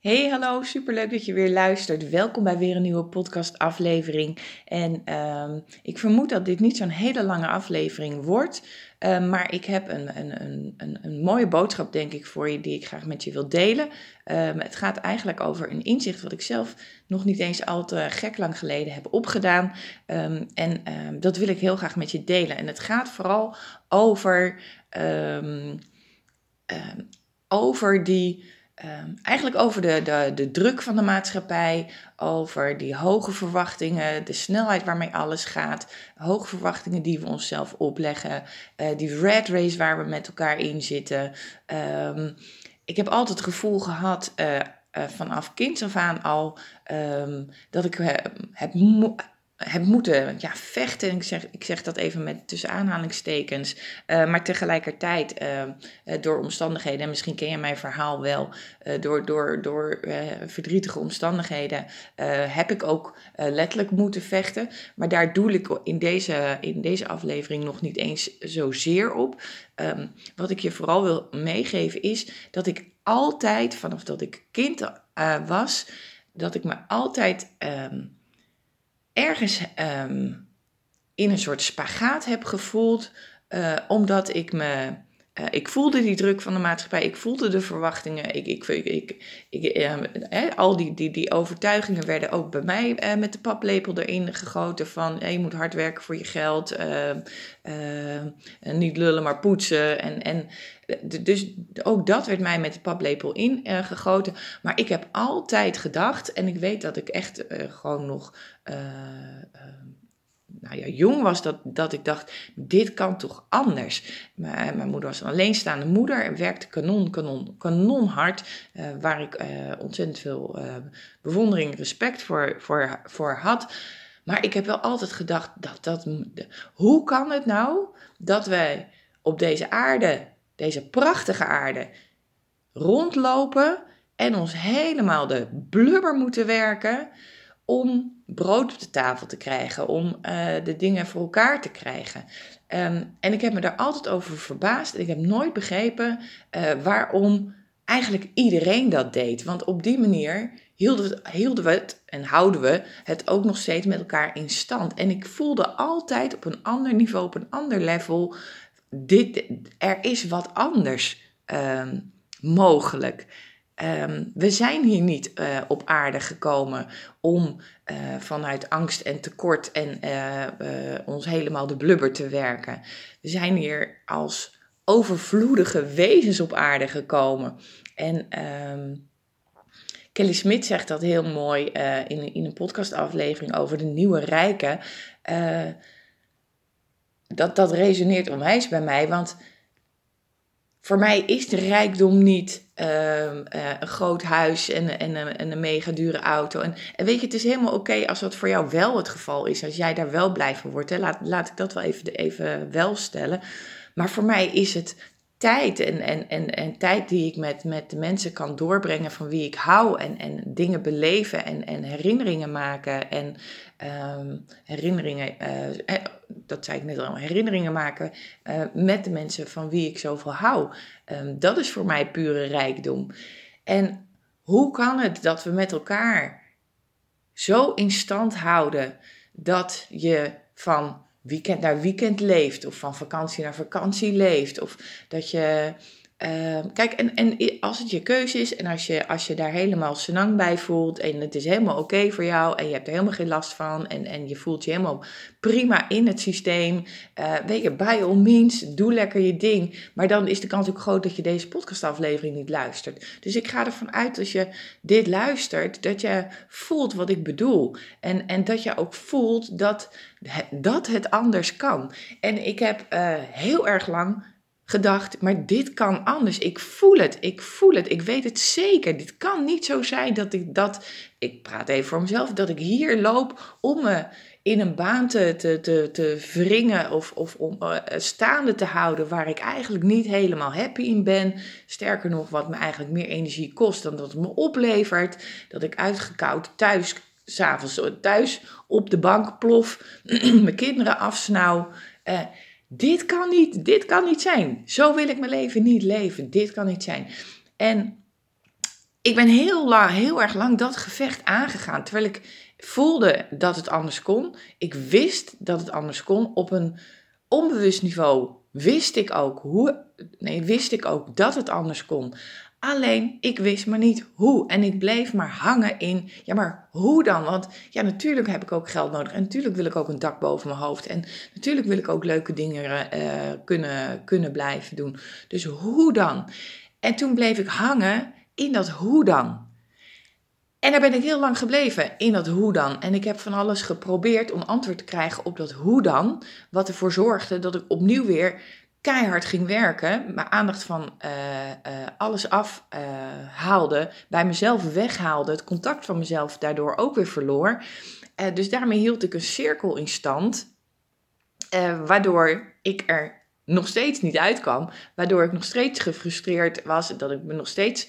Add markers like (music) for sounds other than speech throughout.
Hey, hallo, superleuk dat je weer luistert. Welkom bij weer een nieuwe podcastaflevering. En ehm, ik vermoed dat dit niet zo'n hele lange aflevering wordt, ehm, maar ik heb een, een, een, een, mooie boodschap, denk ik, voor je die ik graag met je wil delen. Ehm, het gaat eigenlijk over een inzicht wat ik zelf nog niet eens al te gek lang geleden heb opgedaan. en dat wil ik heel graag met je delen. En het gaat vooral over, over die Ehm, eigenlijk over de, de, de druk van de maatschappij, over die hoge verwachtingen, de snelheid waarmee alles gaat, hoge verwachtingen die we onszelf opleggen, uh, die red race waar we met elkaar in zitten. Ehm, ik heb altijd het gevoel gehad, uh, uh, vanaf kinds af aan al, um, dat ik heb heb moeten ja, vechten. Ik zeg, ik zeg dat even met tussen aanhalingstekens. Uh, maar tegelijkertijd uh, door omstandigheden, en misschien ken je mijn verhaal wel, door, door, door verdrietige omstandigheden heb ik ook letterlijk moeten vechten. Maar daar doe ik in deze, in deze aflevering nog niet eens zozeer op. Um, wat ik je vooral wil meegeven is dat ik altijd, vanaf dat ik kind was, dat ik me altijd. Um, ergens ehm, in een soort spagaat heb gevoeld, uh, omdat ik me. Uh, ik voelde die druk van de maatschappij, ik voelde de verwachtingen. Ik, ik, ik, ik uh, al die, die, die overtuigingen werden ook bij mij uh, met de paplepel erin gegoten van je moet hard werken voor je geld, niet lullen maar poetsen. En, en, dus ook dat werd mij met de paplepel ingegoten. maar ik heb altijd gedacht, en ik weet dat ik echt gewoon nog nou ja, jong was, dat, dat ik dacht, dit kan toch anders. Mijn, mijn moeder was een alleenstaande moeder en werkte kanon, kanon, kanon hard, uh, waar ik ontzettend veel bewondering, respect voor, voor, voor had. Maar ik heb wel altijd gedacht, dat, dat, hoe kan het nou dat wij op deze aarde, deze prachtige aarde, rondlopen en ons helemaal de blubber moeten werken om brood op de tafel te krijgen, om uh, de dingen voor elkaar te krijgen. Um, en ik heb me daar altijd over verbaasd en ik heb nooit begrepen uh, waarom eigenlijk iedereen dat deed. Want op die manier hielden we, het en houden we het ook nog steeds met elkaar in stand. En ik voelde altijd op een ander niveau, op een ander level, dit, er is wat anders um, mogelijk. Um, we zijn hier niet uh, op aarde gekomen om uh, vanuit angst en tekort en uh, ons helemaal de blubber te werken. We zijn hier als overvloedige wezens op aarde gekomen. En um, Kelly Smit zegt dat heel mooi in, in een podcastaflevering over de nieuwe rijken. dat, dat resoneert onwijs bij mij, want voor mij is de rijkdom niet uh, uh, een groot huis en, en, en, een mega dure auto. En, en weet je, het is helemaal oké als dat voor jou wel het geval is. Als jij daar wel blij van wordt. Hè? Laat, laat ik dat wel even, even wel stellen. Maar voor mij is het tijd en, en, en, en tijd die ik met, met de mensen kan doorbrengen van wie ik hou en, en dingen beleven en, en herinneringen maken en um, herinneringen, uh, dat zei ik net al, herinneringen maken uh, met de mensen van wie ik zoveel hou. Um, dat is voor mij pure rijkdom. En hoe kan het dat we met elkaar zo in stand houden dat je van weekend naar weekend leeft, of van vakantie naar vakantie leeft, of dat je. Uh, kijk, en, en als het je keuze is en als je, als je daar helemaal senang bij voelt en het is helemaal oké voor jou en je hebt er helemaal geen last van en, en je voelt je helemaal prima in het systeem, uh, weet je, by all means, doe lekker je ding. Maar dan is de kans ook groot dat je deze podcastaflevering niet luistert. Dus ik ga ervan uit als je dit luistert, dat je voelt wat ik bedoel. En, en dat je ook voelt dat dat het anders kan. En ik heb uh, heel erg lang gedacht, maar dit kan anders. Ik voel het, ik voel het, ik weet het zeker. Dit kan niet zo zijn dat ik dat, ik praat even voor mezelf, dat ik hier loop om me in een baan te, te, te, te wringen of, of om uh, staande te houden waar ik eigenlijk niet helemaal happy in ben. Sterker nog, wat me eigenlijk meer energie kost dan dat het me oplevert. Dat ik uitgekoud thuis s'avonds thuis op de bank plof, (clears throat) mijn kinderen afsnauw. Uh, dit kan niet, dit kan niet zijn. Zo wil ik mijn leven niet leven. Dit kan niet zijn. En ik ben heel, lang, heel erg lang dat gevecht aangegaan. Terwijl ik voelde dat het anders kon. Ik wist dat het anders kon. Op een onbewust niveau wist ik ook, hoe, nee, wist ik ook dat het anders kon. Alleen ik wist maar niet hoe. En ik bleef maar hangen in, ja, maar hoe dan? Want ja, natuurlijk heb ik ook geld nodig. En natuurlijk wil ik ook een dak boven mijn hoofd. En natuurlijk wil ik ook leuke dingen uh, kunnen, kunnen blijven doen. Dus hoe dan? En toen bleef ik hangen in dat hoe dan. En daar ben ik heel lang gebleven, in dat hoe dan. En ik heb van alles geprobeerd om antwoord te krijgen op dat hoe dan. Wat ervoor zorgde dat ik opnieuw weer keihard ging werken, mijn aandacht van uh, uh, alles afhaalde, uh, bij mezelf weghaalde, het contact van mezelf daardoor ook weer verloor. dus daarmee hield ik een cirkel in stand, waardoor ik er nog steeds niet uitkwam, waardoor ik nog steeds gefrustreerd was, dat ik me nog steeds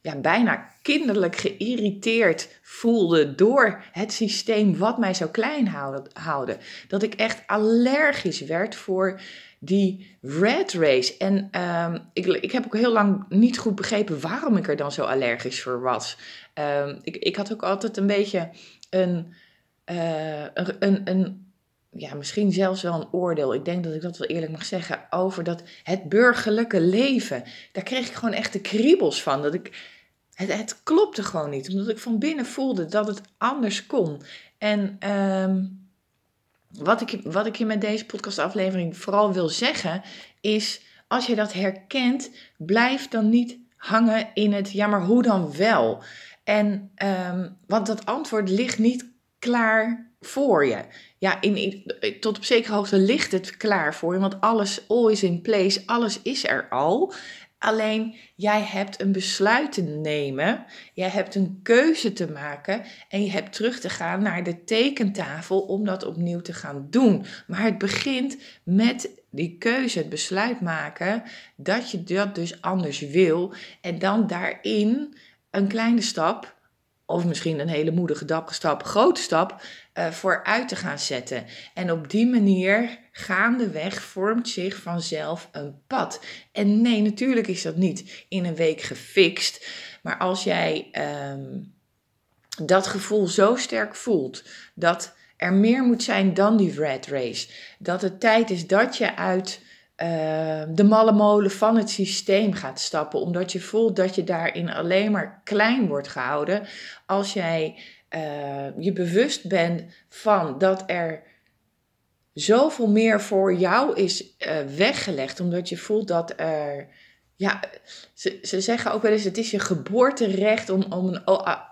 ja, bijna kinderlijk geïrriteerd voelde door het systeem wat mij zo klein houden. Dat ik echt allergisch werd voor die red race. En um, ik, ik heb ook heel lang niet goed begrepen waarom ik er dan zo allergisch voor was. Um, ik, ik had ook altijd een beetje een, uh, een, een, een ja, misschien zelfs wel een oordeel, ik denk dat ik dat wel eerlijk mag zeggen, over dat het burgerlijke leven. Daar kreeg ik gewoon echt de kriebels van. Dat ik, het, het klopte gewoon niet, omdat ik van binnen voelde dat het anders kon. En um, wat ik, wat ik je met deze podcastaflevering vooral wil zeggen, is als je dat herkent, blijf dan niet hangen in het ja, maar hoe dan wel? En, um, want dat antwoord ligt niet klaar voor je. Ja, in, tot op zekere hoogte ligt het klaar voor je, want alles, all is in place, alles is er al. Alleen jij hebt een besluit te nemen, jij hebt een keuze te maken en je hebt terug te gaan naar de tekentafel om dat opnieuw te gaan doen. Maar het begint met die keuze, het besluit maken dat je dat dus anders wil en dan daarin een kleine stap of misschien een hele moedige stap, grote stap, uh, vooruit te gaan zetten. En op die manier, gaandeweg, vormt zich vanzelf een pad. En nee, natuurlijk is dat niet in een week gefixt. Maar als jij um, dat gevoel zo sterk voelt, dat er meer moet zijn dan die red race, dat het tijd is dat je uit uh, de malle molen van het systeem gaat stappen, omdat je voelt dat je daarin alleen maar klein wordt gehouden. Als jij uh, je bewust bent van dat er zoveel meer voor jou is uh, weggelegd, omdat je voelt dat er. Ja, ze, ze zeggen ook wel eens: het is je geboorterecht om, om, een,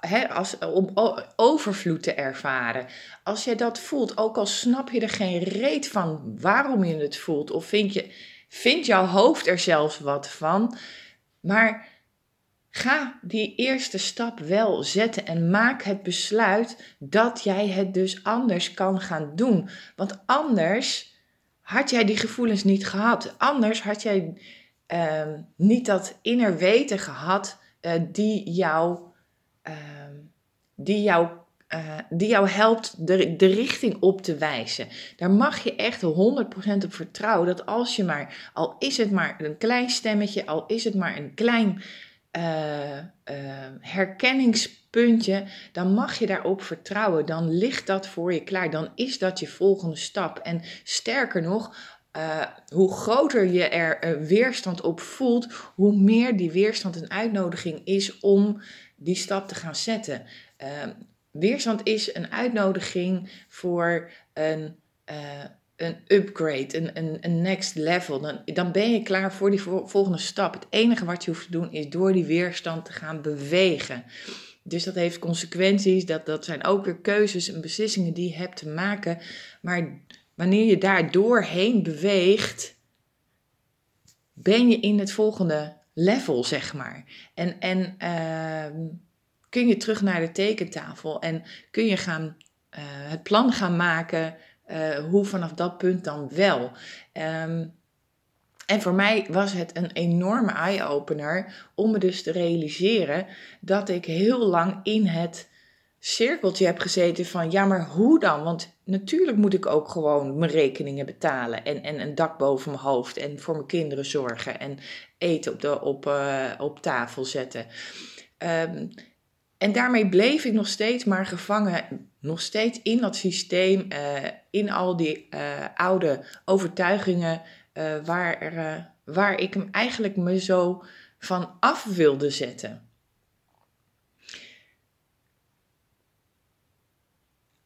he, als, om overvloed te ervaren. Als je dat voelt, ook al snap je er geen reet van waarom je het voelt, of vind, je, vindt jouw hoofd er zelfs wat van, maar Ga die eerste stap wel zetten en maak het besluit dat jij het dus anders kan gaan doen. Want anders had jij die gevoelens niet gehad. Anders had jij uh, niet dat inner weten gehad uh, die jou, uh, die jou uh, die jou helpt de, de richting op te wijzen. Daar mag je echt 100% op vertrouwen dat als je maar, al is het maar een klein stemmetje, al is het maar een klein uh, uh, herkenningspuntje, dan mag je daarop vertrouwen. Dan ligt dat voor je klaar. Dan is dat je volgende stap. En sterker nog, uh, hoe groter je er weerstand op voelt, hoe meer die weerstand een uitnodiging is om die stap te gaan zetten. weerstand is een uitnodiging voor een een upgrade, een, een, een next level. Dan, dan ben je klaar voor die volgende stap. Het enige wat je hoeft te doen is door die weerstand te gaan bewegen. Dus dat heeft consequenties, dat, dat zijn ook weer keuzes en beslissingen die je hebt te maken. Maar wanneer je daar doorheen beweegt, ben je in het volgende level, zeg maar. En, en uh, kun je terug naar de tekentafel en kun je gaan, uh, het plan gaan maken uh, hoe vanaf dat punt dan wel. Um, en voor mij was het een enorme eye-opener om me dus te realiseren dat ik heel lang in het cirkeltje heb gezeten van ja, maar hoe dan? Want natuurlijk moet ik ook gewoon mijn rekeningen betalen en, en een dak boven mijn hoofd en voor mijn kinderen zorgen en eten op, de, op, uh, op tafel zetten. Um, en daarmee bleef ik nog steeds maar gevangen, nog steeds in dat systeem, uh, in al die uh, oude overtuigingen, waar, waar ik hem eigenlijk me zo van af wilde zetten.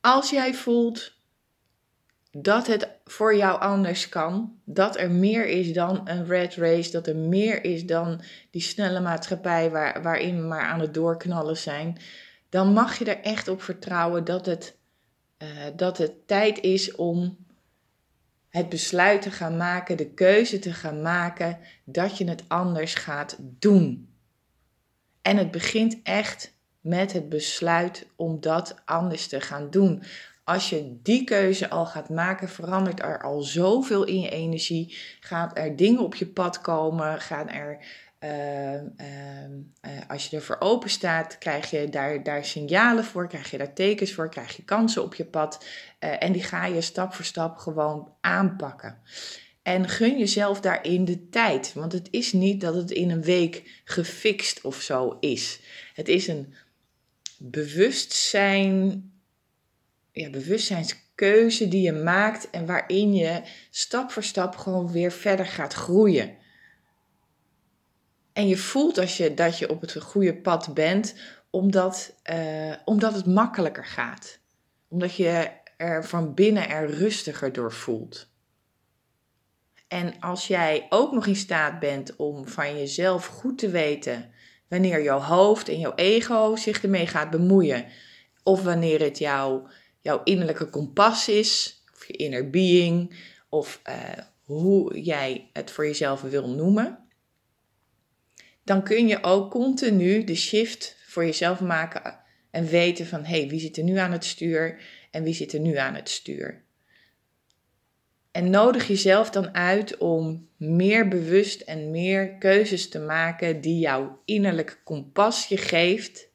Als jij voelt dat het voor jou anders kan, dat er meer is dan een red race, dat er meer is dan die snelle maatschappij waar, waarin we maar aan het doorknallen zijn, dan mag je er echt op vertrouwen dat het, uh, dat het tijd is om het besluit te gaan maken, de keuze te gaan maken dat je het anders gaat doen. En het begint echt met het besluit om dat anders te gaan doen. Als je die keuze al gaat maken, verandert er al zoveel in je energie. Gaat er dingen op je pad komen? Gaan er, uh, uh, als je ervoor open staat, krijg je daar, daar signalen voor, krijg je daar tekens voor, krijg je kansen op je pad. Uh, en die ga je stap voor stap gewoon aanpakken. En gun jezelf daarin de tijd. Want het is niet dat het in een week gefixt of zo is. Het is een bewustzijn, ja, bewustzijnskeuze die je maakt en waarin je stap voor stap gewoon weer verder gaat groeien. En je voelt als je, dat je op het goede pad bent, omdat, uh, omdat het makkelijker gaat. Omdat je er van binnen er rustiger door voelt. En als jij ook nog in staat bent om van jezelf goed te weten wanneer jouw hoofd en jouw ego zich ermee gaat bemoeien, of wanneer het jouw, jouw innerlijke kompas is, of je inner being, of uh, hoe jij het voor jezelf wil noemen, dan kun je ook continu de shift voor jezelf maken en weten van hé, hey, wie zit er nu aan het stuur en wie zit er nu aan het stuur. En nodig jezelf dan uit om meer bewust en meer keuzes te maken die jouw innerlijke kompas je geeft.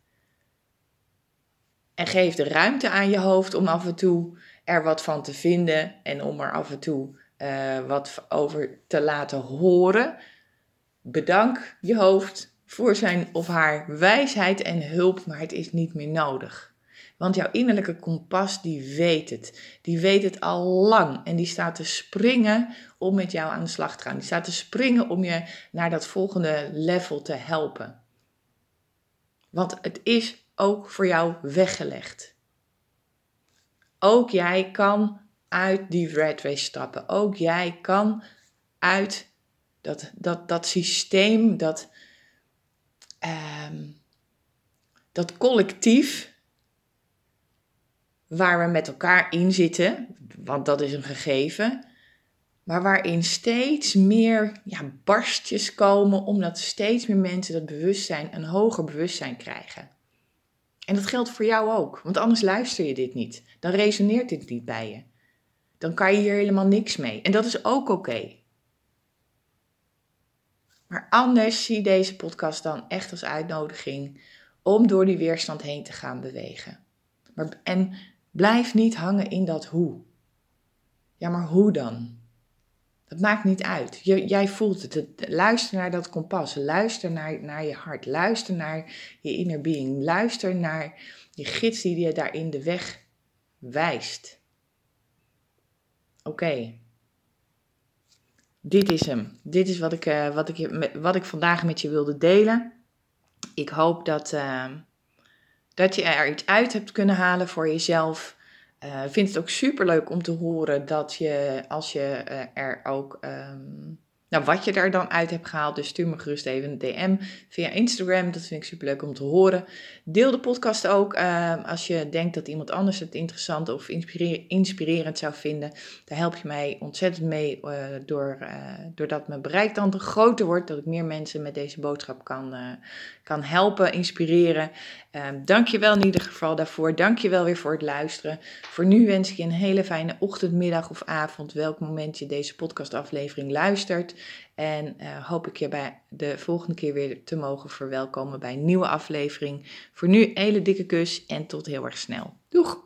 En geef de ruimte aan je hoofd om af en toe er wat van te vinden en om er af en toe uh, wat over te laten horen. Bedank je hoofd voor zijn of haar wijsheid en hulp, maar het is niet meer nodig. Want jouw innerlijke kompas, die weet het. Die weet het al lang. En die staat te springen om met jou aan de slag te gaan. Die staat te springen om je naar dat volgende level te helpen. Want het is ook voor jou weggelegd. Ook jij kan uit die red race stappen. Ook jij kan uit dat, dat, dat systeem, dat, um, dat collectief waar we met elkaar in zitten, want dat is een gegeven, maar waarin steeds meer ja, barstjes komen, omdat steeds meer mensen dat bewustzijn, een hoger bewustzijn krijgen. En dat geldt voor jou ook, want anders luister je dit niet. Dan resoneert dit niet bij je. Dan kan je hier helemaal niks mee. En dat is ook oké. Maar anders zie deze podcast dan echt als uitnodiging om door die weerstand heen te gaan bewegen. Maar, en Blijf niet hangen in dat hoe. Ja, maar hoe dan? Dat maakt niet uit. Je, jij voelt het. Luister naar dat kompas. Luister naar, naar je hart. Luister naar je inner being. Luister naar die gids die je daarin de weg wijst. Oké. Dit is hem. Dit is wat ik, uh, wat, ik, wat ik vandaag met je wilde delen. Ik hoop dat, uh, dat je er iets uit hebt kunnen halen voor jezelf. Uh, vind het ook super leuk om te horen dat je, als je uh, er ook um, nou, wat je er dan uit hebt gehaald. Dus stuur me gerust even een DM via Instagram. Dat vind ik super leuk om te horen. Deel de podcast ook uh, als je denkt dat iemand anders het interessant of inspirerend zou vinden. Daar help je mij ontzettend mee uh, door, uh, doordat mijn bereik dan groter wordt. Dat ik meer mensen met deze boodschap kan, uh, kan helpen, inspireren. Dank je wel in ieder geval daarvoor. Dank je wel weer voor het luisteren. Voor nu wens ik je een hele fijne ochtend, middag of avond. Welk moment je deze podcastaflevering luistert. En uh, hoop ik je bij de volgende keer weer te mogen verwelkomen bij een nieuwe aflevering. Voor nu, een hele dikke kus en tot heel erg snel. Doeg!